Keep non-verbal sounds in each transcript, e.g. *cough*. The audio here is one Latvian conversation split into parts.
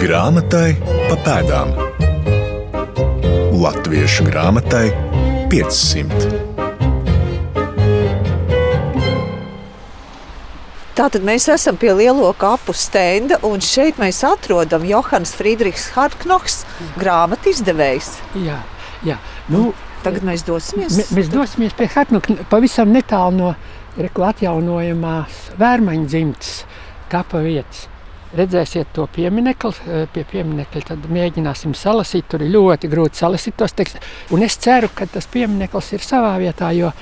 Grāmatai pa pēdām. Latviešu grāmatai 500. Tātad mēs esam pie lielo kapu stenda, un šeit mēs atrodam Johans Friedrichs Hartknoks, grāmatu izdevējs. Jā, jā. Nu, Tagad mēs dosimies. Mēs dosimies pie Hartnuka pavisam netālu no atjaunojamās vērmaņu dzimtas kapa vietas. Redzēsiet to pieminiektu, pie pieminiekta tad mēģināsim salasīt. Tur ir ļoti grūti salasīt tos tekstus. Un es ceru, ka tas pieminiekts ir savā vietā, jo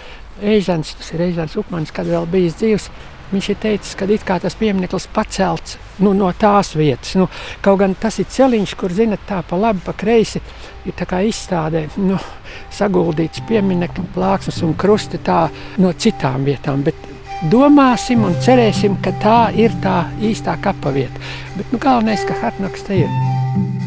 Eizants, tas ir Eizants Upmans, kad vēl bijis dzīves, Viņš ir teicis, ka tas pieminiekts pacelts nu, no tās vietas. Nu, kaut gan tas ir celiņš, kur zinat, tā pa labi, pa kreisi ir izstādē nu, saguldīts pieminiektu plāksnes un krusti no citām vietām. Bet domāsim un cerēsim, ka tā ir tā īstā kapa vieta. Bet nu, galvenais, ka Hartnaks te ir.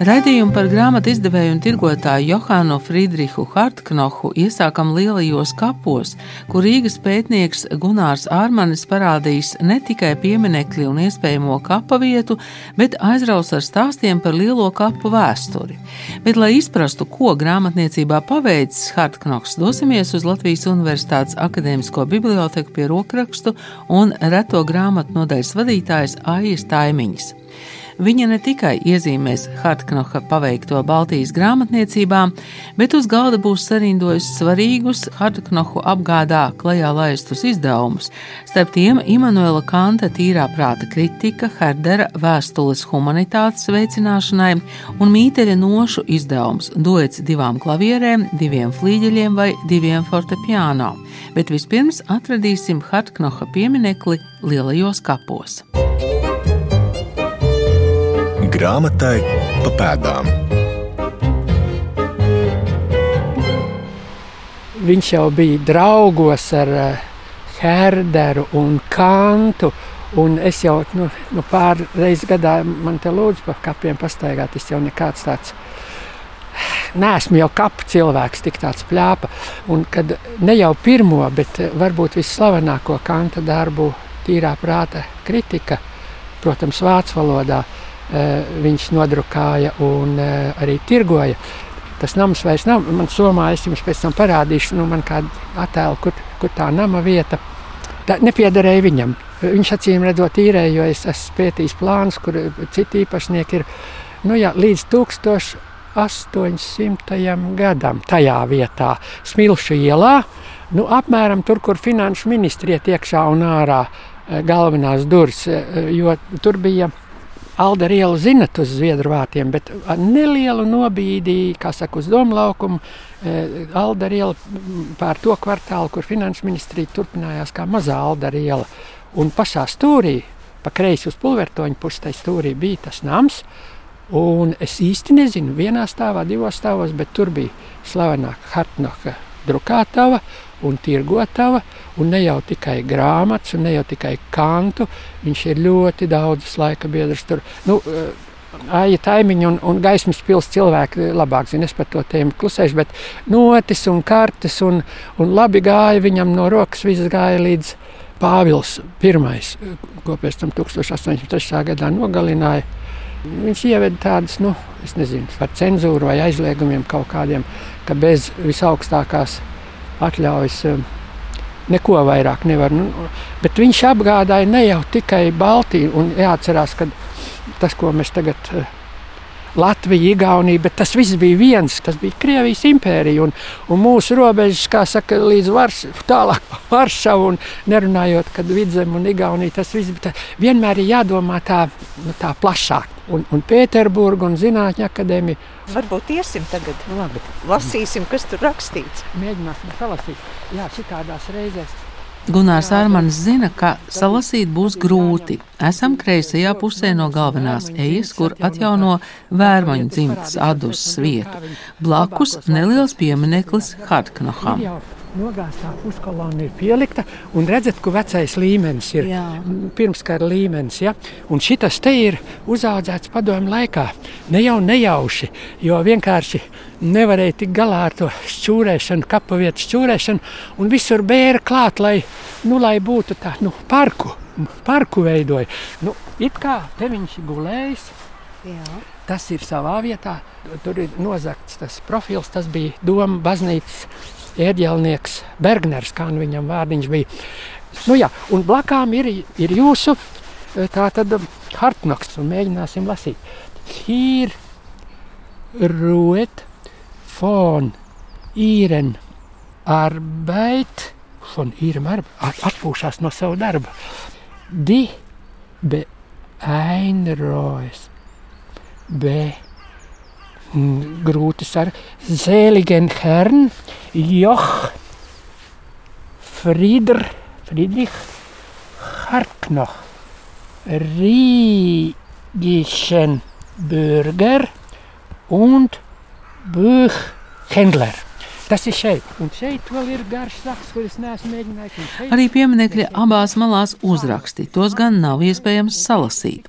Raidījumu par grāmatu izdevēju un tirgotāju Johānu Friedrihu Hartknohu iesākam lielajos kapos, kur Rīgas pētnieks Gunārs Ārmanis parādīs ne tikai pieminekli un iespējamo kapa vietu, bet aizraus ar stāstiem par lielo kapu vēsturi. Bet, lai izprastu, ko grāmatniecībā paveicis Hartknohs, dosimies uz Latvijas Universitātes akadēmisko biblioteku pie rokrakstu un reto grāmatu nodaļas vadītājas Aijas Taimiņas. Viņa ne tikai iezīmēs Hartknoha paveikto Baltijas grāmatniecībā, bet uz galda būs sarindojusi svarīgus Hartknohu apgādā klajā laistus izdevumus. Starp tiem Immanuela Kanta tīrā prāta kritika, Herdera vēstules humanitātes veicināšanai un mīteļa nošu izdevums duets divām klavierēm, diviem flīģeļiem vai diviem fortepiano. Bet vispirms atradīsim Hartknoha pieminekli lielajos kapos grāmatai pa pēdām. Viņš jau bija draugos ar eh, Herderu un Kantu. Un es jau nu, nu, pāris gadā man te lūdzu par kapiem pastaigāt. Es jau nekāds tāds neesmu jau kapu cilvēks, tik tāds plāpa. Un kad ne jau pirmo, bet eh, varbūt visslavenāko kanta darbu, tīrā prāta kritika, protams, vācu valodā, viņš nodrukāja un eh, arī tirgoja. Tas nams vairs nav. Man somā es jums pēc tam parādīšu, nu, man kādu attēlu, kur, kur tā nama vieta. Tā nepiederēja viņam. Viņš acīm redzot īrēja, jo es esmu pētījis plānus, kur citi īpašnieki ir nu, jā, līdz 1800. gadam tajā vietā, Smilšu ielā. Nu, apmēram tur, kur finanšu ministrija iekšā un ārā eh, galvenās durvis, jo tur bija Alda iela zinat uz Zviedru vārtiem, bet nelielu nobīdi, kā saka, uz domu laukumu, e, Alda iela pār to kvartālu, kur finanšu ministrija turpinājās kā mazā Alda iela. Un pašā stūrī, pa kreisi uz pulvertoņu pusē stūrī bija tas nams, un es īsti nezinu, vienā stāvā, divos stāvos, bet tur bija slavenāka Hartnoka drukātava un tirgotava, un ne jau tikai grāmatas, un ne jau tikai kantu. Viņš ir ļoti daudz laika biedrs tur. Nu, eh, Aija taimiņa un, un gaismas pilsēta cilvēki labāk zina. Es par to tēmu klusēšu, bet notis un kartes un, un labi gāja viņam no rokas. Viss gāja līdz Pāvils I, ko pēc tam 1803. gadā nogalināja. Viņš ieveda tādas, nu, nezinu, par cenzūru vai aizliegumiem kaut kādiem, ka bez visaugstākās atļaujas eh, neko vairāk nevar. Nu, bet viņš apgādāja ne jau tikai Baltiju, un jāatcerās, ka tas, ko mēs tagad eh, Latvija, Igaunija, bet tas viss bija viens. Tas bija Krievijas impērija un, un mūsu robežas, kā saka, līdz Vars, tālāk Varšavu un nerunājot, kad Vidzem un Igaunija tas viss bija. Vienmēr ir jādomā tā, nu, tā plašāk. Un, un Pēterburga un Zinātņu akadēmija. Varbūt iesim tagad. Labi. Lasīsim, kas tur rakstīts. Mēģināsim salasīt. Jā, šitādās reizēs Gunārs Armans zina, ka salasīt būs grūti. Esam kreisajā pusē no galvenās ejas, kur atjauno vērmaņu dzimtas adus vietu. Blakus neliels piemineklis Hartknoham. Nogāztā puskolona ir pielikta, un redzat, ka vecais līmenis ir pirmskara līmenis. Ja? Un šitas te ir uzaudzēts padomu laikā, ne jau nejauši, jo vienkārši nevarēja tikt galā ar to šķūrēšanu, kapu vietu šķūrēšanu, un visur bēra klāt, lai, nu, lai būtu tā, nu, parku, parku veidoja. Nu, it kā te viņš gulējis, Jā. tas ir savā vietā. Tur ir nozagts tas profils. Tas bija Doma baznīcas ērģelnieks Bergners, kā nu viņam vārdiņš bija. Nu, jā, un blakām ir, ir jūsu tā tad hartnoks, un mēģināsim lasīt. Hier ruet von ihren Arbeit, von ihrem Arbeit, atpūšās no sava darba. Die beeinrojas be großer seligen Herrn Joch Frieder, Friedrich Hartnach, riegischen Bürger und Buchhändler. Tas ir šeit, un šeit vēl ir garš sakts, kurus neesmu mēģinājis. Arī pieminekļi abās malās uzraksti, tos gan nav iespējams salasīt.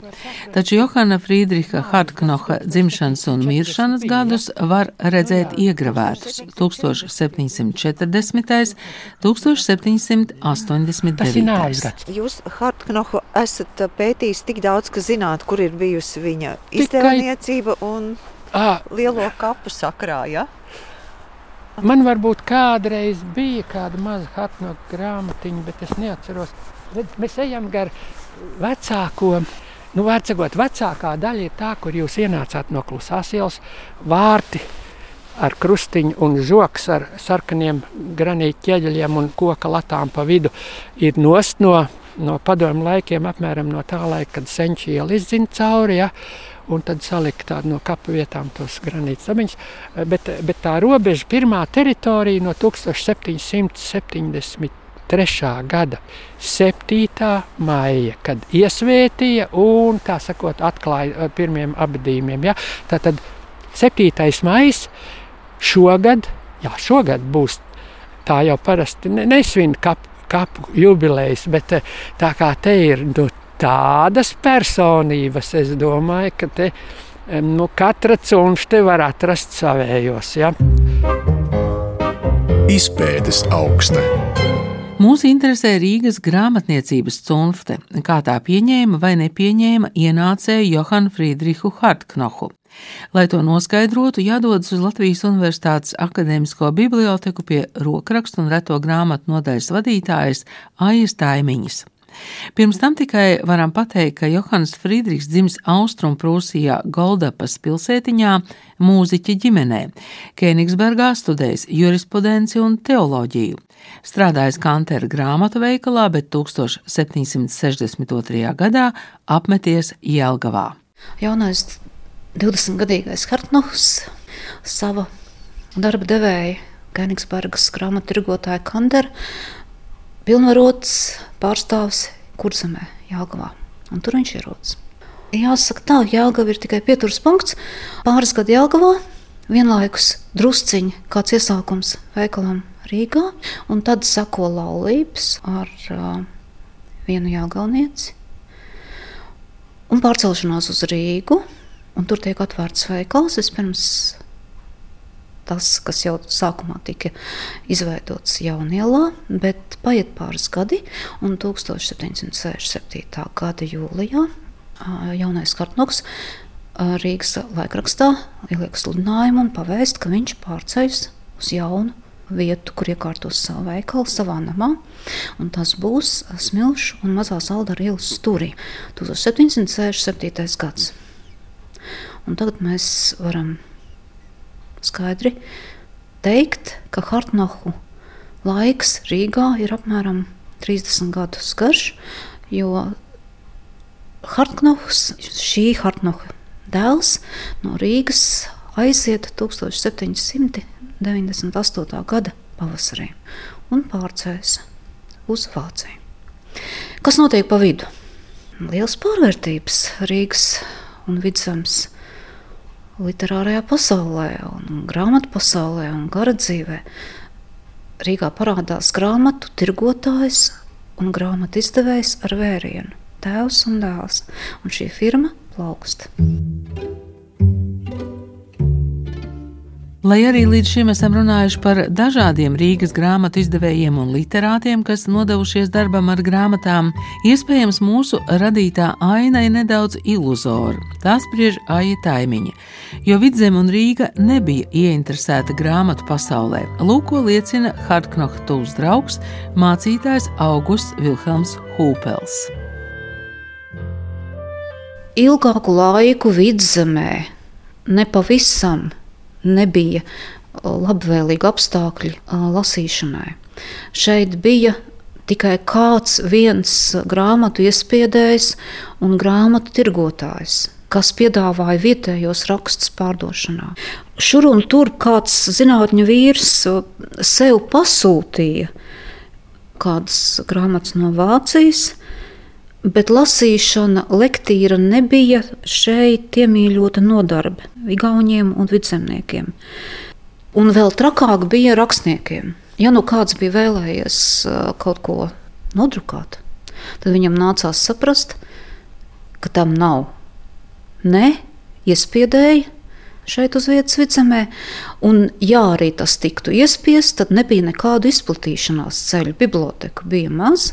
Taču Johana Friedricha Hartknoha dzimšanas un miršanas gadus var redzēt iegravētus 1740. 1789. Tas ir nāves gads. Jūs, Hartknohu, esat uh, pētījis tik daudz, ka zināt, kur ir bijusi viņa izdevniecība un À, lielo kapu sakrā. Ja? Man varbūt kādreiz bija kāda maza hartnoka grāmatiņa, bet es neatceros. Mēs ejam gar vecāko. Nu, vecākot, vecākā daļa ir tā, kur jūs ienācāt no klusās ielas, vārti ar krustiņu un žoks ar sarkaniem granīta ķieģeļiem un koka latām pa vidu ir nost no, no padomu laikiem, apmēram no tā laika, kad senčī iela izzina cauri. Ja? Un tad salikt tādu no kapu vietām tos granītus samiņus. Bet, bet tā robeža, pirmā teritorija no 1773. gada 7. maija, kad iesvētīja un tā sakot, atklāja pirmiem apbedījumiem. Ja? Tātad 7. maija šogad, jā, šogad būs tā jau parasti ne, nesvin kapu, kapu jubilejas, bet tā kā te ir nu, tādas personības, es domāju, ka te nu, katra cunšte var atrast savējos. Ja? Izpētes augsta. Mūs interesē Rīgas grāmatniecības cunfte, kā tā pieņēma vai nepieņēma ienācēju Johanu Friedrichu Hartknohu. Lai to noskaidrotu, jādodas uz Latvijas Universitātes akadēmisko biblioteku pie rokrakstu un reto grāmatu nodaļas vadītājas Aijas Taimiņas. Pirms tam tikai varam pateikt, ka Johans Friedrichs dzimis Austrumprūsijā Goldapas pilsētiņā mūziķa ģimenē. Kēnigsbergā studējis jurisprudenci un teoloģiju. Strādājis Kantera grāmatu veikalā, bet 1762. gadā apmeties Jelgavā. Jaunais 20-gadīgais Hartnohs sava darba devēja Kēnigsbergas grāmatu tirgotāja Kandera pilnvarots pārstāvs Kurzemē, Jālgavā. Un tur viņš ierodas. Jāsaka, tā Jālgava ir tikai pieturas punkts. Pāris gadi Jālgavā, vienlaikus drusciņi kāds iesākums veikalam Rīgā, un tad sako laulības ar uh, vienu jāgalnieci un pārcelšanās uz Rīgu. Un tur tiek atvērts veikals. Vispirms tas, kas jau sākumā tika izveidots Jaunielā, bet paiet pāris gadi, un 1767. gada jūlijā jaunais Kartnoks Rīgas laikrakstā ieliek sludinājumu un pavēst, ka viņš pārceļas uz jaunu vietu, kur iekārtos savu veikalu savā namā. Tas būs Smilšu un Mazā Saldara ielas stūrī 1767. gads. Un tagad mēs varam skaidri teikt, ka Hartnohu laiks Rīgā ir apmēram 30 gadus garš, jo Hartnohs, šī Hartnoha dēls no Rīgas aiziet 1798. gada pavasarī un pārcēs uz Vāciju. Kas notiek pa vidu? Lielas pārvērtības Rīgas un Vidzemes literārajā pasaulē, un grāmatu pasaulē un gara dzīvē. Rīgā parādās grāmatu tirgotājs un grāmatu izdevējs ar vērienu - tēvs un dēls. Un šī firma plaukst. Lai arī līdz šim esam runājuši par dažādiem Rīgas grāmatu izdevējiem un literātiem, kas nodevušies darbam ar grāmatām, iespējams mūsu radītā aina ir nedaudz iluzora. Tā spriež Aija Taimiņa, jo Vidzem un Rīga nebija ieinteresēta grāmatu pasaulē. Lūko liecina Hartknoha tūs draugs, mācītājs Augusts Vilhelms Hūpels. Ilgāku laiku vidzemē nepavisam nebija labvēlīgi apstākļi lasīšanai. Šeit bija tikai kāds viens grāmatu iespiedējs un grāmatu tirgotājs kas piedāvāja vietējos rakstus pārdošanā. Šur un tur kāds zinātņu vīrs sev pasūtīja kādas grāmatas no Vācijas, Bet lasīšana, lektīra nebija šeit iemīļota nodarbe Igauniem un vidzemniekiem. Un vēl trakāk bija rakstniekiem. Ja nu kāds bija vēlējies kaut ko nodrukāt, tad viņam nācās saprast, ka tam nav ne iespiedēja šeit uz vietas vicemē. Un, ja arī tas tiktu iespiests, tad nebija nekādu izplatīšanās ceļu. Biblioteka bija maz,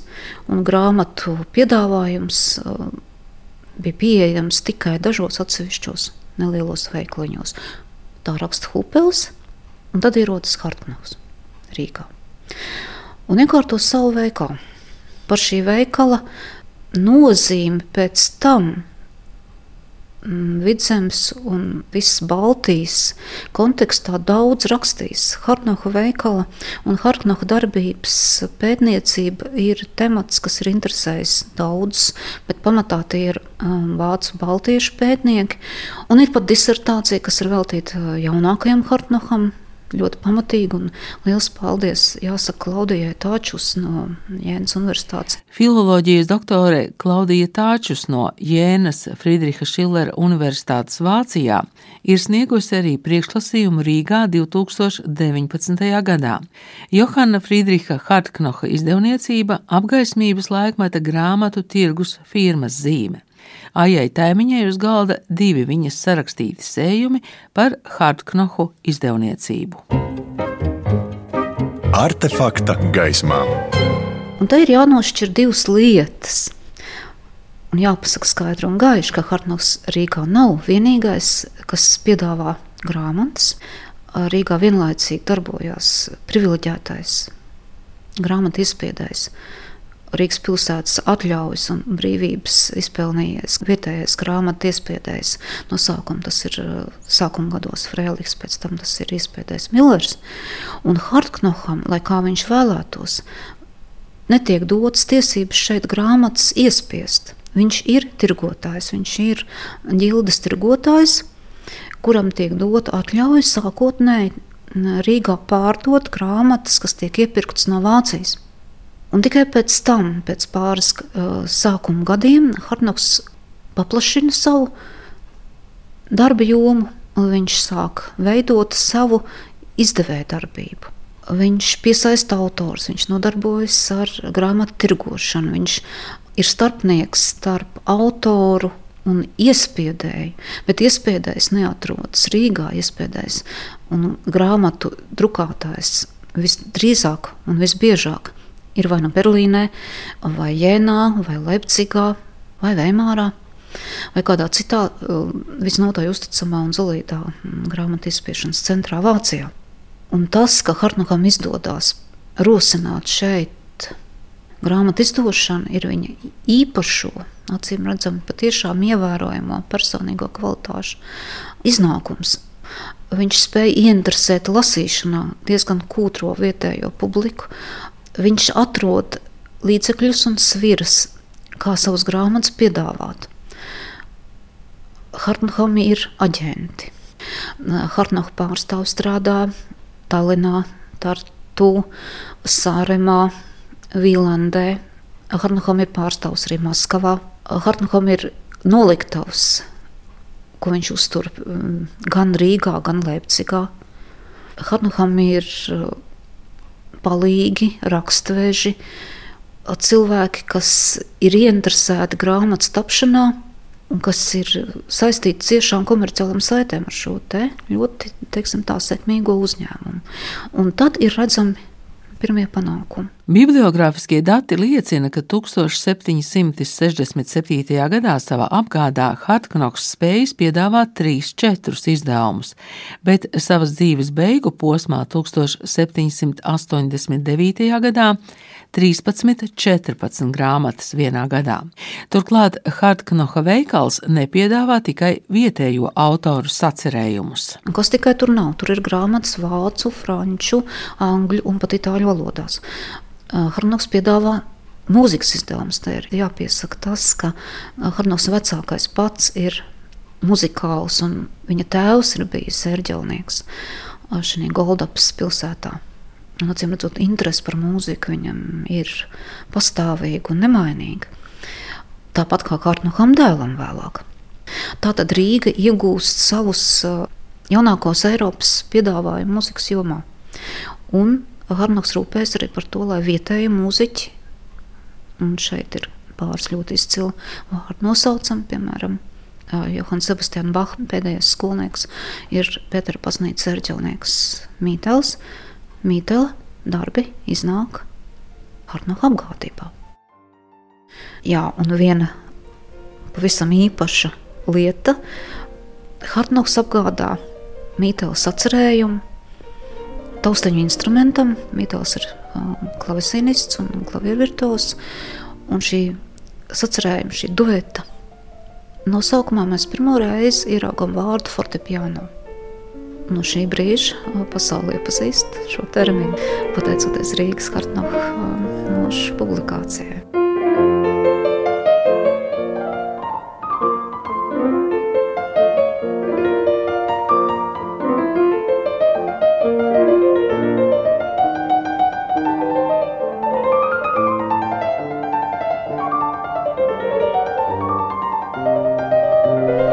un grāmatu piedāvājums uh, bija pieejams tikai dažos atsevišķos nelielos veikaliņos. Tā raksta Hupels, un tad ierodas Hartnevs Rīgā. Un iekārto savu veikalu. Par šī veikala nozīmi pēc tam Vidzemes un visas Baltijas kontekstā daudz rakstījis. Hartnoha veikala un Hartnoha darbības pētniecība ir temats, kas ir interesējis daudzus, bet pamatā tie ir um, vācu baltiešu pētnieki. Un ir pat disertācija, kas ir veltīta uh, jaunākajam Hartnoham, ļoti pamatīgi. Un liels paldies jāsaka Klaudijai Tāčus no Jēnas Universitātes. Filoloģijas doktore Klaudija Tāčus no Jēnas Friedriha Šillera Universitātes Vācijā ir sniegusi arī priekšlasījumu Rīgā 2019. gadā. Johana Friedriha Hartknoha izdevniecība apgaismības laikmeta grāmatu tirgus firmas zīme. Aijai Tēmiņai uz galda divi viņas sarakstīti sējumi par Hartknohu izdevniecību. Artefakta gaismā. Un te ir jānošķir divas lietas. Un jāpasaka skaidri un gaiši, ka Hartnoks Rīgā nav vienīgais, kas piedāvā grāmatas. Rīgā vienlaicīgi darbojās privileģētais grāmatu izspiedējs. Rīgas pilsētas atļaujas un brīvības izpelnījies vietējais grāmatu iespiedējs. No sākuma tas ir uh, sākuma gados Frēliks, pēc tam tas ir izspiedējs Millers. Un Hartknoham, lai kā viņš vēlētos, netiek dotas tiesības šeit grāmatas iespiest. Viņš ir tirgotājs, viņš ir ģildes tirgotājs, kuram tiek dota atļauja sākotnēji Rīgā pārdot grāmatas, kas tiek iepirktas no Vācijas. Un tikai pēc tam, pēc pāris uh, sākuma gadiem, Hartnoks paplašina savu darba jomu, un viņš sāk veidot savu izdevēju darbību. Viņš piesaista autors, viņš nodarbojas ar grāmatu tirgošanu, viņš ir starpnieks starp autoru un iespiedēju, bet iespiedējs neatrodas Rīgā. Iespiedējs un grāmatu drukātājs visdrīzāk un visbiežāk ir vai nu Berlīnē, vai Jēnā, vai Leipzigā, vai Veimārā. Vai kādā citā visnotaļ uzticamā un zelītā grāmatu izspiešanas centrā Vācijā. Un tas, ka Hartnakam izdodas rosināt šeit grāmatu izdošanu, ir viņa īpašo, acīm redzami, patiešām ievērojamo personīgo kvalitāšu iznākums. Viņš spēja ieinteresēt lasīšanā diezgan kūtro vietējo publiku, viņš atrod līdzekļus un sviras, kā savus grāmatas piedāvāt. Hartnaham ir aģenti. Hartnahu pārstāv strādā Tallinā, Tartu, Sāremā, Vīlandē. Hartnaham ir pārstāvs arī Maskavā. Hartnaham ir noliktavs, ko viņš uztur mm, gan Rīgā, gan Leipzigā. Hartnaham ir palīgi, rakstveži, cilvēki, kas ir ieinteresēti grāmatas tapšanā un kas ir saistīti ciešām komerciālām saitēm ar šo te ļoti teiksim, tā, sekmīgo uzņēmumu. Un tad ir redzami pirmie panākumi. Bibliogrāfiskie dati liecina, ka 1767. gadā savā apgādā Hartknoks spējas piedāvāt 3-4 izdevumus, bet savas dzīves beigu posmā 1789. gadā 13, 14 grāmatas vienā gadā. Turklāt Hartknoha veikals nepiedāvā tikai vietējo autoru sacerējumus. Kas tikai tur nav? Tur ir grāmatas vācu, franču, angļu un pat itāļu valodās. Hartnoks piedāvā mūzikas izdevumus. Te ir jāpiesaka tas, ka Hartnoks vecākais pats ir muzikāls, un viņa tēvs ir bijis ērģelnieks šajā Goldapas pilsētā. Acīm redzot, interese par mūziku viņam ir pastāvīga un nemainīga. Tāpat kā Kārtnam dēlam vēlāk. Tātad Rīga iegūst savus jaunākos Eiropas piedāvājumus mūzikas jomā. Un Harnoks rūpēs arī par to, lai vietēji mūziķi, un šeit ir pāris ļoti izcili vārdi nosaucami, piemēram, Johans Sebastians Bachs, pēdējais skolnieks, ir Pētera Pasnīca Serģelnieks Mītels. Mītela darbi iznāk. Hartnoka apgādībā. Jā, un viena pavisam īpaša lieta - Hartnoks apgādā Mītela sacerējumu taustaņu instrumentam. Mītels ir klavesinists un klaviervirtuos, un šī sacerējuma, šī dueta nosaukumā mēs pirmo reizi ieraugam vārdu fortepiano no šī brīža pasaulē iepazīst šo terminu, pateicoties Rīgas Hartnoha nošu publikācijai.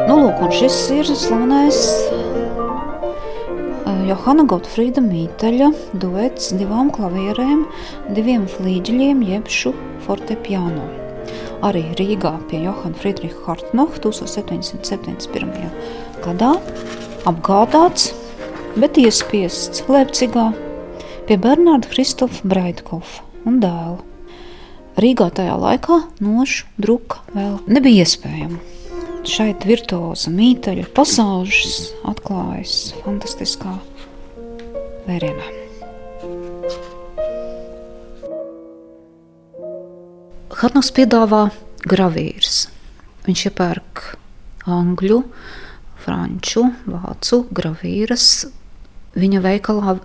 Nu, lūk, šis ir slavenais Johana Gotfrīda Mīteļa duets divām klavierēm, diviem flīģeļiem jeb šu fortepiano. Arī Rīgā pie Johana Friedricha Hartnoha 1771. gadā apgādāts, bet iespiests Leipzigā pie Bernārda Kristofa Breitkofa un dēla. Rīgā tajā laikā nošu druka vēl nebija iespējama šeit virtuoza mīteļa pasaužas atklājas fantastiskā vērienā. Hartnoks piedāvā gravīrs. Viņš iepērk angļu, franču, vācu gravīras. Viņa veikalā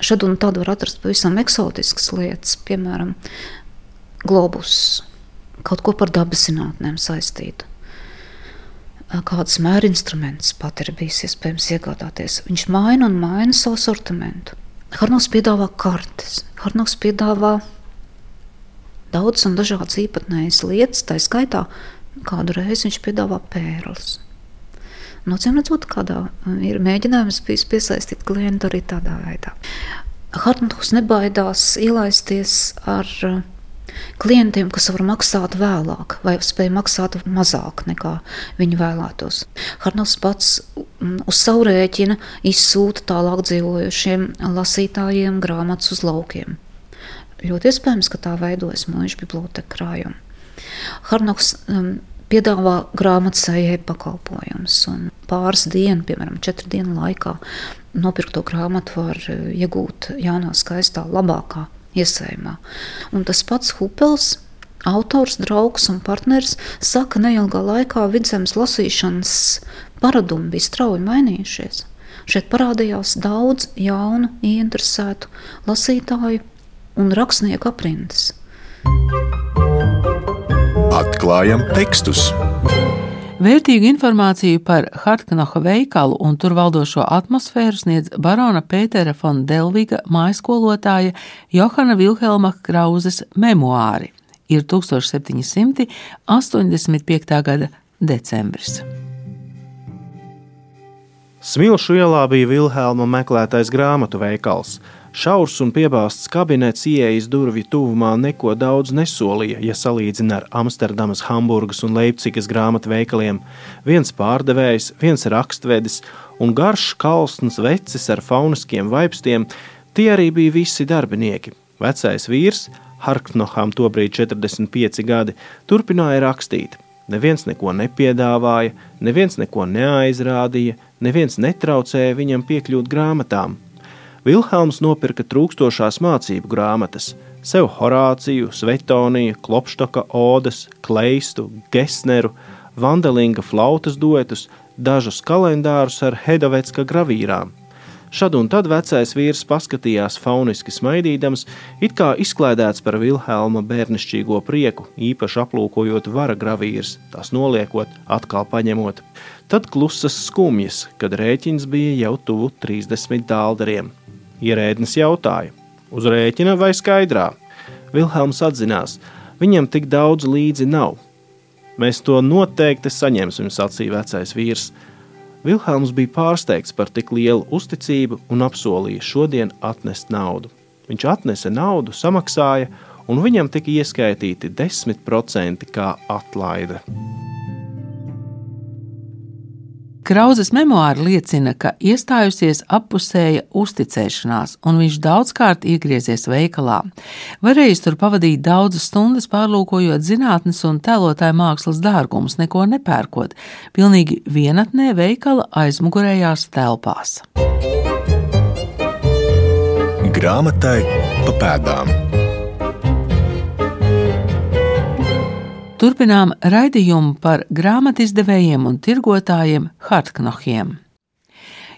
šad un tad var atrast pavisam eksotiskas lietas, piemēram, globus, kaut ko par dabas zinātnēm saistītu kādas mēra instrumentus pat ir bijis iespējams iegādāties. Viņš maina un maina savu sortimentu. Harnovs piedāvā kartes, Harnovs piedāvā daudz un dažādas īpatnējas lietas, tā skaitā kādu reizi viņš piedāvā pērles. Nocīm redzot, kādā ir mēģinājums bijis piesaistīt klientu arī tādā veidā. Hartnovs nebaidās ielaisties ar uh, klientiem, kas var maksāt vēlāk, vai spēj maksāt mazāk nekā viņi vēlētos. Harnovs pats mm, uz savu rēķina izsūta tālāk dzīvojošiem lasītājiem grāmatas uz laukiem. Ļoti iespējams, ka tā veidojas mūža biblioteka krājuma. Harnovs um, piedāvā grāmatvedēju pakalpojumus. Pāris dienu, piemēram, četru dienu laikā nopirkto grāmatu var uh, iegūt jaunā, skaistā, labākā iesējumā. Un tas pats Hupels. Autors, draugs un partneris saka, ka neilgā laikā vidzemes lasīšanas paradumi bija strauji mainījušies. Šeit parādījās daudz jaunu, ieinteresētu lasītāju un rakstnieku aprindas. Atklājam tekstus! Vērtīgu informāciju par Hartknoha veikalu un tur valdošo atmosfēru sniedz barona Pētera von Delviga mājskolotāja Johana Vilhelma Krauzes memoāri. Ir 1785. gada decembris. Smilšu ielā bija Vilhelma meklētais grāmatu veikals. Šaurs un piebāzts kabinets ieejas durvju tuvumā neko daudz nesolīja, ja salīdzina ar Amsterdamas, Hamburgas un Leipcigas grāmatu veikaliem. Viens pārdevējs, viens rakstvedis un garš kalsns vecis ar fauniskiem vaipstiem - tie arī bija visi darbinieki. Vecais vīrs, Harknoham tobrīd 45 gadi, turpināja rakstīt. Neviens neko nepiedāvāja, neviens neko neaizrādīja, neviens netraucēja viņam piekļūt grāmatām. Vilhelms nopirka trūkstošās mācību grāmatas, sev Horāciju, Svetoniju, Klopštoka odas, Kleistu, Gesneru, Vandelinga flautas duetus, dažus kalendārus ar Hedovecka gravīrām. Šad un tad vecais vīrs paskatījās fauniski smaidīdams, it kā izklaidēts par Vilhelma bērnišķīgo prieku, īpaši aplūkojot vara gravīrs, tās noliekot, atkal paņemot. Tad klusas skumjas, kad rēķins bija jau tuvu 30 dāldariem. Ierēdnis jautāja: Uz rēķina vai skaidrā? Vilhelms atzinās, viņam tik daudz līdzi nav. Mēs to noteikti saņemsim, sacīja vecais vīrs. Vilhelms bija pārsteigts par tik lielu uzticību un apsolīja šodien atnest naudu. Viņš atnesa naudu, samaksāja, un viņam tika ieskaitīti 10% kā atlaide. Krauzes memoāri liecina, ka iestājusies appusēja uzticēšanās, un viņš daudzkārt iegriezies veikalā. Varējis tur pavadīt daudzas stundas pārlūkojot zinātnes un tēlotāju mākslas dārgumus, neko nepērkot, pilnīgi vienatnē veikala aizmugurējās telpās. Grāmatai pa pēdām. Turpinām raidījumu par grāmatizdevējiem un tirgotājiem Hartknohiem.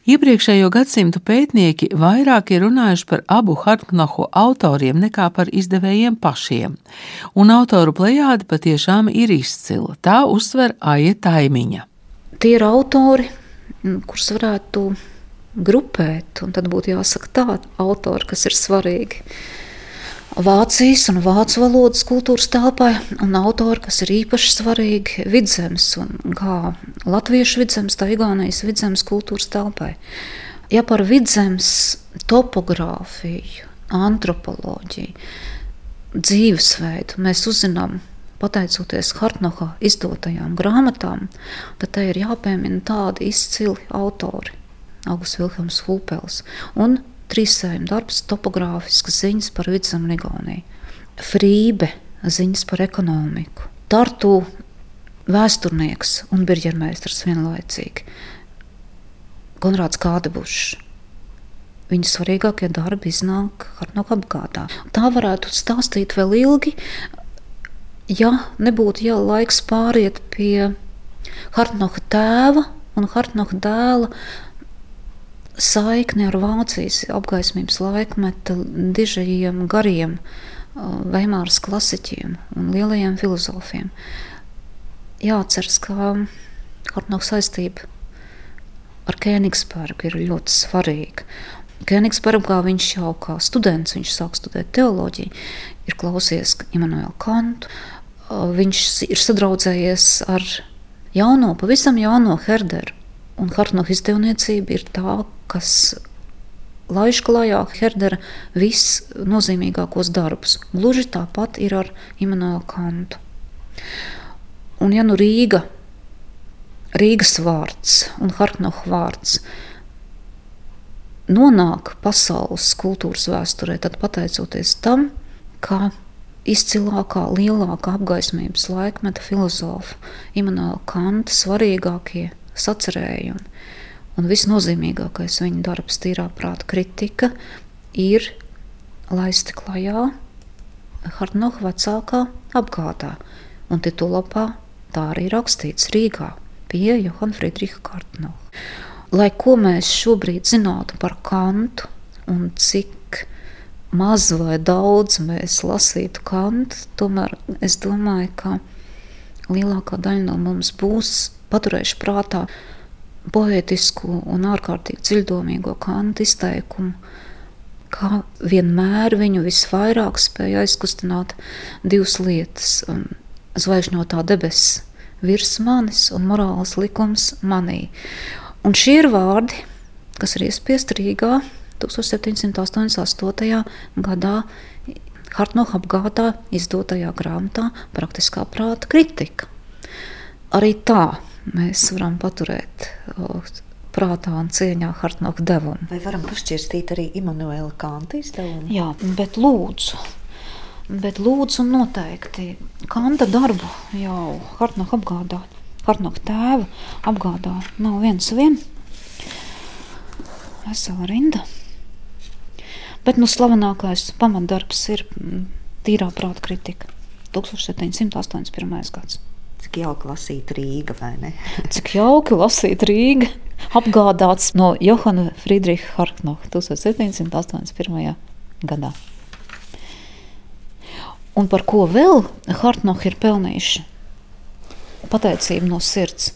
Iepriekšējo gadsimtu pētnieki vairāk ir runājuši par abu Hartknohu autoriem nekā par izdevējiem pašiem, un autoru plejāde patiešām ir izcila. Tā uzsver Aija Taimiņa. Tie ir autori, kurus varētu grupēt, un tad būtu jāsaka tādi autori, kas ir svarīgi Vācijas un vācu valodas kultūras telpai, un autori, kas ir īpaši svarīgi vidzemes, un kā latviešu vidzemes, tā Igaunijas vidzemes kultūras telpai. Ja par vidzemes topogrāfiju, antropoloģiju, dzīvesveidu mēs uzzinām pateicoties Hartnoha izdotajām grāmatām, tad te ir jāpiemina tādi izcili autori. Augusts Vilhelms Hulpels un trīsējuma darbs, topogrāfiskas ziņas par vidzemu un Igauniju, Frībe ziņas par ekonomiku, Tartu vēsturnieks un birģermeistars vienlaicīgi, Konrāds Kādebušs. Viņa svarīgākie darbi iznāk Hartnoka apgādā. Tā varētu stāstīt vēl ilgi, ja nebūtu jau laiks pāriet pie Hartnoka tēva un Hartnoka dēla saikni ar Vācijas apgaismības laikmeta dižajiem gariem Veimāras klasiķiem un lielajiem filozofiem. Jāatceras, ka Hartnoka saistība ar Kēnigsbergu ir ļoti svarīga. Kēnigsbergā viņš jau kā students, viņš sāk studēt teoloģiju, ir klausies Immanuelu Kantu, viņš ir sadraudzējies ar jauno, pavisam jauno Herderu. Un Hartnoka izdevniecība ir tā, kas laiž klajā Herdera visnozīmīgākos darbus. Gluži tāpat ir ar Immanuelu Kantu. Un ja nu Rīga, Rīgas vārds un Hartnoha vārds nonāk pasaules kultūras vēsturē, tad pateicoties tam, ka izcilākā, lielākā apgaismības laikmeta filozofa Immanuela Kanta svarīgākie sacerējumi Un visnozīmīgākais viņa darbs, tīrā prāta kritika, ir laisti klajā Hartnoka vecākā apgādā. Un titulapā tā arī rakstīts Rīgā pie Johana Friedricha Hartnoka. Lai ko mēs šobrīd zinātu par Kantu un cik maz vai daudz mēs lasītu Kantu, tomēr es domāju, ka lielākā daļa no mums būs paturējuši prātā poetisku un ārkārtīgi dziļdomīgo kantu izteikumu, kā vienmēr viņu visvairāk spēja aizkustināt divas lietas - zvaigžņotā debesis virs manis un morāls likums manī. Un šie ir vārdi, kas ir iespiesti Rīgā 1788. gadā Hartnoha apgādā izdotajā grāmatā Praktiskā prāta kritika. Arī tā mēs varam paturēt prātā un cieņā Hartnoha devumu. Vai varam pašķirstīt arī Immanuela Kanta izdevumu? Jā, bet lūdzu. Bet lūdzu, noteikti Kanta darbu jau Hartnoha apgādā. Hartnoha tēva apgādā nav viens viens. Vesela rinda. Bet nu, slavenākais pamatdarbs ir mm, tīrā prāta kritika. 1781. gads. Cik jauki lasīt Rīga, vai ne? *laughs* Cik jauki lasīt Rīga, apgādāts no Johana Friedricha Harknoha 1781. gadā. Un par ko vēl Hartnoha ir pelnījuši pateicību no sirds?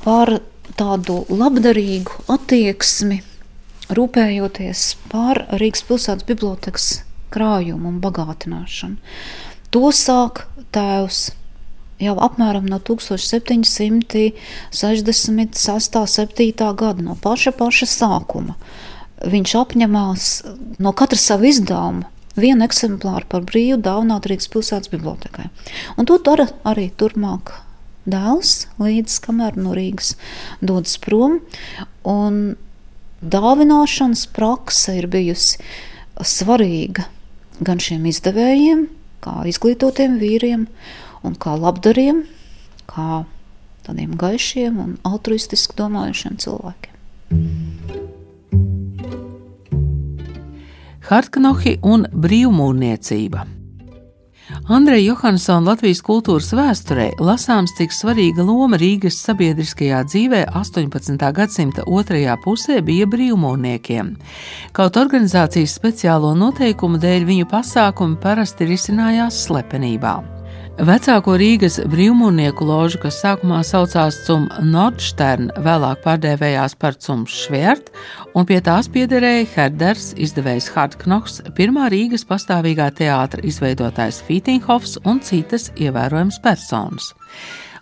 Par tādu labdarīgu attieksmi rūpējoties par Rīgas pilsētas bibliotekas krājumu un bagātināšanu. To sāk tēvs jau apmēram no 1766. 7. gada, no paša, paša sākuma. Viņš apņemās no katra sava izdevuma vienu eksemplāru par brīvu dāvināt Rīgas pilsētas bibliotekai. Un to dara arī turpmāk dēls, līdz kamēr no Rīgas dodas prom. Un dāvināšanas prakse ir bijusi svarīga gan šiem izdevējiem, kā izglītotiem vīriem, un kā labdariem, kā tādiem gaišiem un altruistiski domājušiem cilvēkiem. Hartknohi un brīvmūrniecība. Andreja Johansona Latvijas kultūras vēsturē lasāms, cik svarīga loma Rīgas sabiedriskajā dzīvē 18. gadsimta otrajā pusē bija brīvmūrniekiem. Kaut organizācijas speciālo noteikumu dēļ viņu pasākumi parasti risinājās slepenībā. Vecāko Rīgas brīvmūrnieku ložu, kas sākumā saucās Cum Nordstern, vēlāk pārdēvējās par Cum Švērt, un pie tās piederēja Herders, izdevējs Hardknoks, pirmā Rīgas pastāvīgā teātra izveidotājs Fītinghofs un citas ievērojamas personas.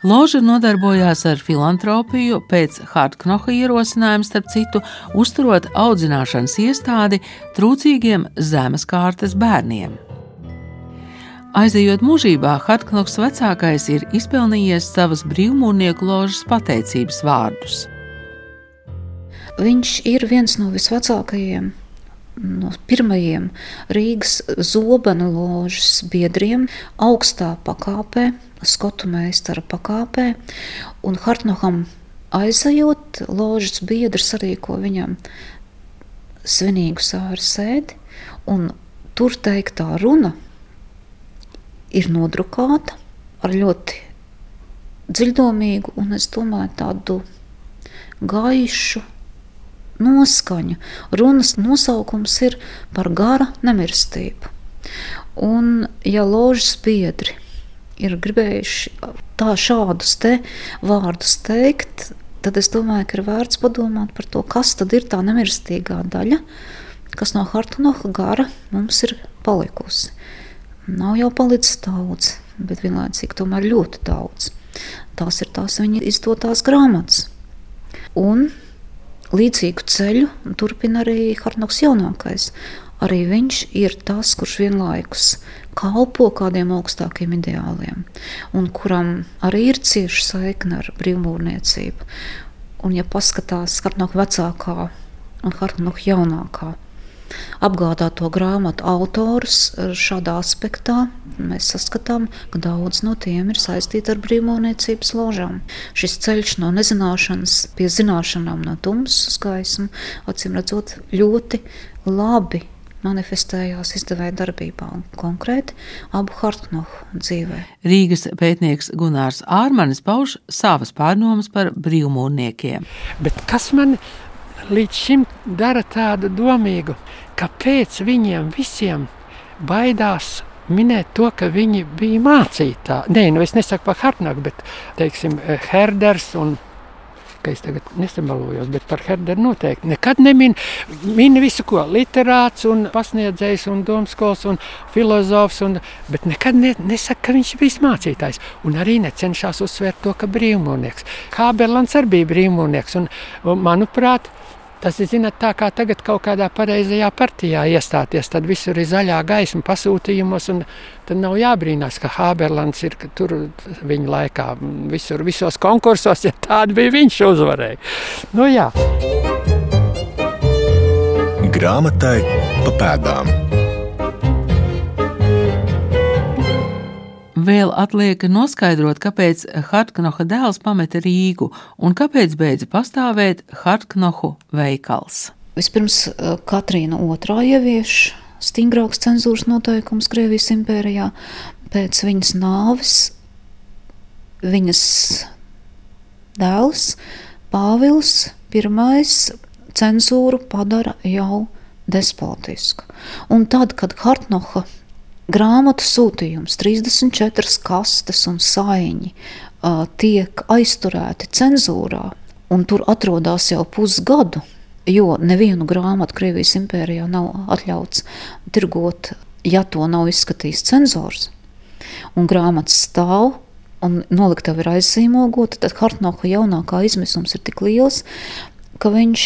Loža nodarbojās ar filantropiju pēc Hardknoha ierosinājuma, starp citu, uzturot audzināšanas iestādi trūcīgiem zemes kārtas bērniem. Aizejot mūžībā, Hartknoks vecākais ir izpelnījies savas brīvmūrnieku ložas pateicības vārdus. Viņš ir viens no visvecākajiem, no pirmajiem Rīgas zobenu ložas biedriem, augstā pakāpē, skotu meistara pakāpē, un Hartnoham aizejot, ložas biedrs arī ko viņam svinīgu sāru sēdi, un tur teiktā runa ir nodrukāta ar ļoti dziļdomīgu un, es domāju, tādu gaišu noskaņu. Runas nosaukums ir par gara nemirstību. Un, ja ložas biedri ir gribējuši tā šādus te vārdus teikt, tad es domāju, ka ir vērts padomāt par to, kas tad ir tā nemirstīgā daļa, kas no Hartunoha gara mums ir palikusi. Nav jau palicis daudz, bet vienlaicīgi tomēr ļoti daudz. Tās ir tās viņa izdotās grāmatas. Un līdzīgu ceļu turpina arī Harnoks jaunākais. Arī viņš ir tas, kurš vienlaikus kalpo kādiem augstākiem ideāliem, un kuram arī ir cieša saikne ar brīvmūrniecību. Un, ja paskatās Harnoka vecākā un Harnoka jaunākā apgādāto grāmatu autorus šādā aspektā. Mēs saskatām, ka daudz no tiem ir saistīti ar brīvmūniecības ložām. Šis ceļš no nezināšanas pie zināšanām, no tumsas gaismu, acīm redzot, ļoti labi manifestējās izdevēja darbībā un konkrēti abu Hartnohu dzīvē. Rīgas pētnieks Gunārs Ārmanis pauž savas pārdomas par brīvmūrniekiem. Bet kas man līdz šim dara tādu domīgu, kāpēc viņiem visiem baidās minēt to, ka viņi bija mācītāji. Nē, nu es nesaku par Hartnagu, bet teiksim, Herders un ka es tagad nesamalojos, bet par Herderu noteikti nekad nemin. Min visu, ko literāts un pasniedzējs un domskols un filozofs, un, bet nekad ne, nesaka, ka viņš bija mācītājs. Un arī necenšas uzsvērt to, ka brīvmūrnieks. Kāberlans arī bija brīvmūrnieks, un, un manuprāt, Tas ir zināt, tā kā tagad kaut kādā pareizajā partijā iestāties. Tad visur ir zaļā gaisma pasūtījumos, un tad nav jābrīnās, ka Hāberlands ir ka tur viņa laikā visur, visos konkursos, ja tāda bija viņš uzvarēja. Nu, jā. Grāmatai pa pēdām. Vēl atliek noskaidrot, kāpēc Hartknoha dēls pameta Rīgu un kāpēc beidza pastāvēt Hartknohu veikals. Vispirms eh, Katrīna II ievieš stingrāks cenzūras noteikums Krievijas impērijā. Pēc viņas nāves viņas dēls Pāvils I cenzūru padara jau despotisku. Un tad, kad Hartnoha grāmatu sūtījums, 34 kastes un saiņi tiek aizturēti cenzūrā, un tur atrodas jau pusgadu, jo nevienu grāmatu Krievijas impērijā nav atļauts tirgot, ja to nav izskatījis cenzors. Un grāmatas stāv, un noliktava ir aizzīmogota, tad Hartnoka jaunākā izmisums ir tik liels, ka viņš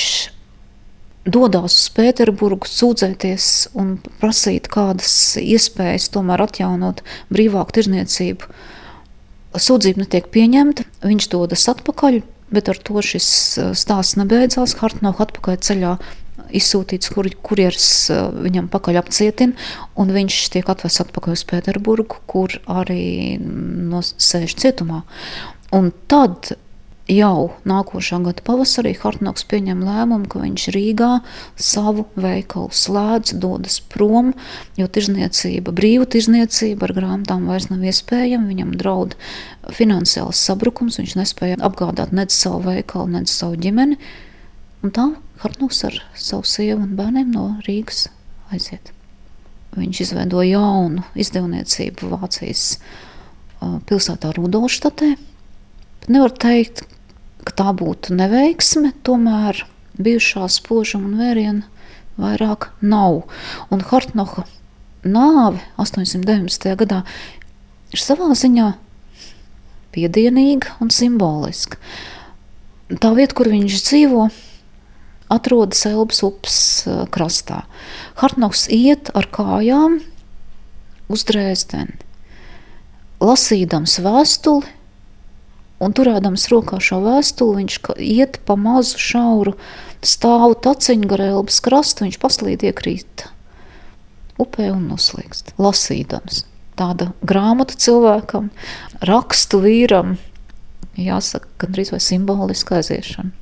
dodas uz Pēterburgu, sūdzēties un prasīt kādas iespējas tomēr atjaunot brīvāku tirzniecību. Sūdzība netiek pieņemta, viņš dodas atpakaļ, bet ar to šis uh, stāsts nebeidzās. Hartnoka atpakaļ ceļā izsūtīts kur, kurjeris uh, viņam pakaļ apcietina, un viņš tiek atvests atpakaļ uz Pēterburgu, kur arī mm, no sēž cietumā. Un tad jau nākošā gada pavasarī Hartnoks pieņem lēmumu, ka viņš Rīgā savu veikalu slēdz, dodas prom, jo tirzniecība, brīva tirzniecība ar grāmatām vairs nav iespējama. Viņam draud finansiāls sabrukums, viņš nespēja apgādāt nec savu veikalu, nec savu ģimeni. Un tā Hartnoks ar savu sievu un bērniem no Rīgas aiziet. Viņš izveido jaunu izdevniecību Vācijas pilsētā Rudolštatē. Nevar teikt, ka tā būtu neveiksme, tomēr bijušā spožuma un vēriena vairāk nav. Un Hartnoha nāve 890. gadā ir savā ziņā piedienīga un simboliska. Tā vieta, kur viņš dzīvo, atrodas Elbas upes krastā. Hartnoks iet ar kājām uz Dresdeni. Lasīdams vēstuli, Un turēdams rokā šo vēstuli, viņš iet pa mazu šauru stāvu taciņu gar Elbas krastu, viņš paslīd iekrīt upē un noslīkst, lasīdams. Tāda grāmata cilvēkam, rakstu vīram, jāsaka, gandrīz vai simboliska aiziešana.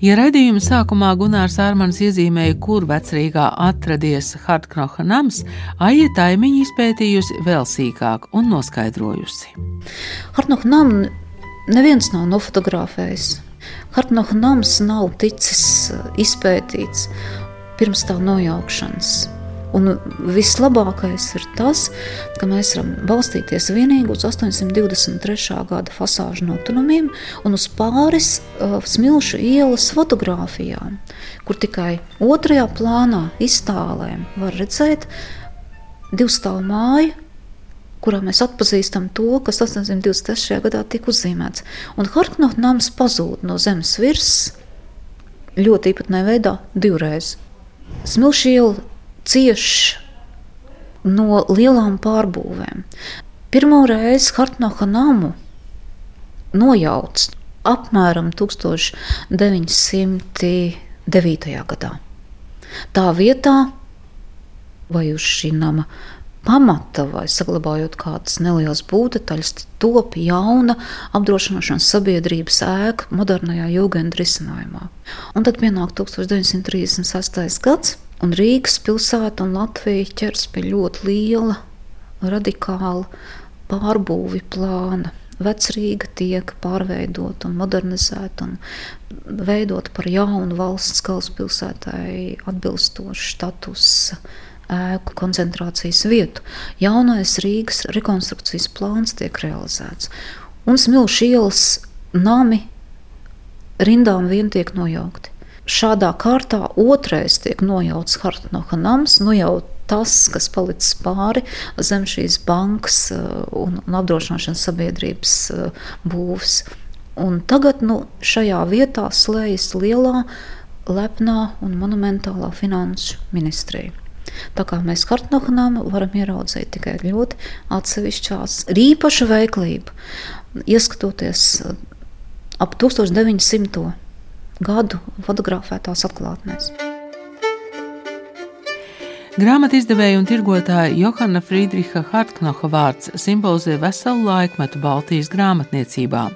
Ja raidījuma sākumā Gunārs Ārmans iezīmēja, kur vecrīgā atradies Hartknoha nams, Aija Taimiņa izpētījusi vēl sīkāk un noskaidrojusi. Hartknoha namu neviens nav nofotografējis. Hartknoha nams nav ticis izpētīts pirms tā nojaukšanas. Un vislabākais ir tas, ka mēs varam balstīties tikai uz 823. gada fasāžu notunumiem un uz pāris uh, smilšu ielas fotografijām, kur tikai otrajā plānā iztālēm var redzēt divu stāvu māju. Kurā mēs atpazīstam to, kas 823. gadā tika uzzīmēts. Un Harknots nams pazūd no zemes virsmas ļoti īpatnē veidā divreiz. Smilšu iela cieš no lielām pārbūvēm. Pirmo reizi Hartnoha namu nojauc apmēram 1909. gadā. Tā vietā, vai uz šī nama pamata, vai saglabājot kādas nelielas būvdetaļas, top jauna apdrošināšanas sabiedrības ēka modernajā jūgenda risinājumā. Un tad pienāk 1936. gads Un Rīgas pilsēta un Latvija ķers pie ļoti liela, radikāla pārbūvi plāna. Vecrīga tiek pārveidota un modernizēta un veidota par jaunu valsts galvaspilsētai atbilstošu statusu ēku koncentrācijas vietu. Jaunais Rīgas rekonstrukcijas plāns tiek realizēts. Un smilšu ielas nami rindām vien tiek nojaukti. Šādā kārtā otrais tiek nojauts Hartnoha nams, nu jau tas, kas palicis pāri zem šīs bankas uh, un, un apdrošināšanas sabiedrības uh, būvs. Un tagad nu, šajā vietā slēdzas lielā, lepnā un monumentālā finanšu ministrija. Tā kā mēs kartnohanām varam ieraudzīt tikai ļoti atsevišķās, īpašu veiklību, ieskatoties uh, ap 1900. Gadu fotografētās atklātnēs. Grāmatu izdevēja un tirgotāja Johana Friedricha Hartknoha vārds simbolizē veselu laikmetu Baltijas grāmatniecībā.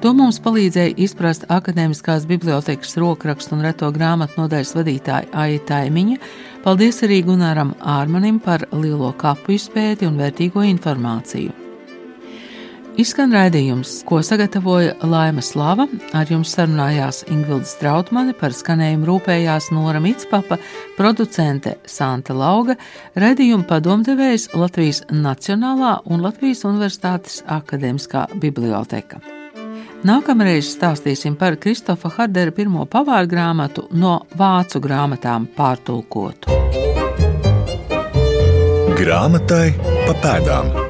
To mums palīdzēja izprast akadēmiskās bibliotekas rokrakstu un reto grāmatu nodaļas vadītāja Aija Taimiņa. Paldies arī Gunaram Ārmanim par lielo kapu izpēti un vērtīgo informāciju. Izskan raidījums, ko sagatavoja Laima Slava. Ar jums sarunājās Ingvilda Strautmane, par skanējumu rūpējās Nora Mitspapa, producente Santa Lauga, raidījuma padomdevējs Latvijas Nacionālā un Latvijas Universitātes akadēmiskā biblioteka. Nākamreiz stāstīsim par Kristofa Hardera pirmo pavāru grāmatu no vācu grāmatām pārtulkotu. Grāmatai pa pēdām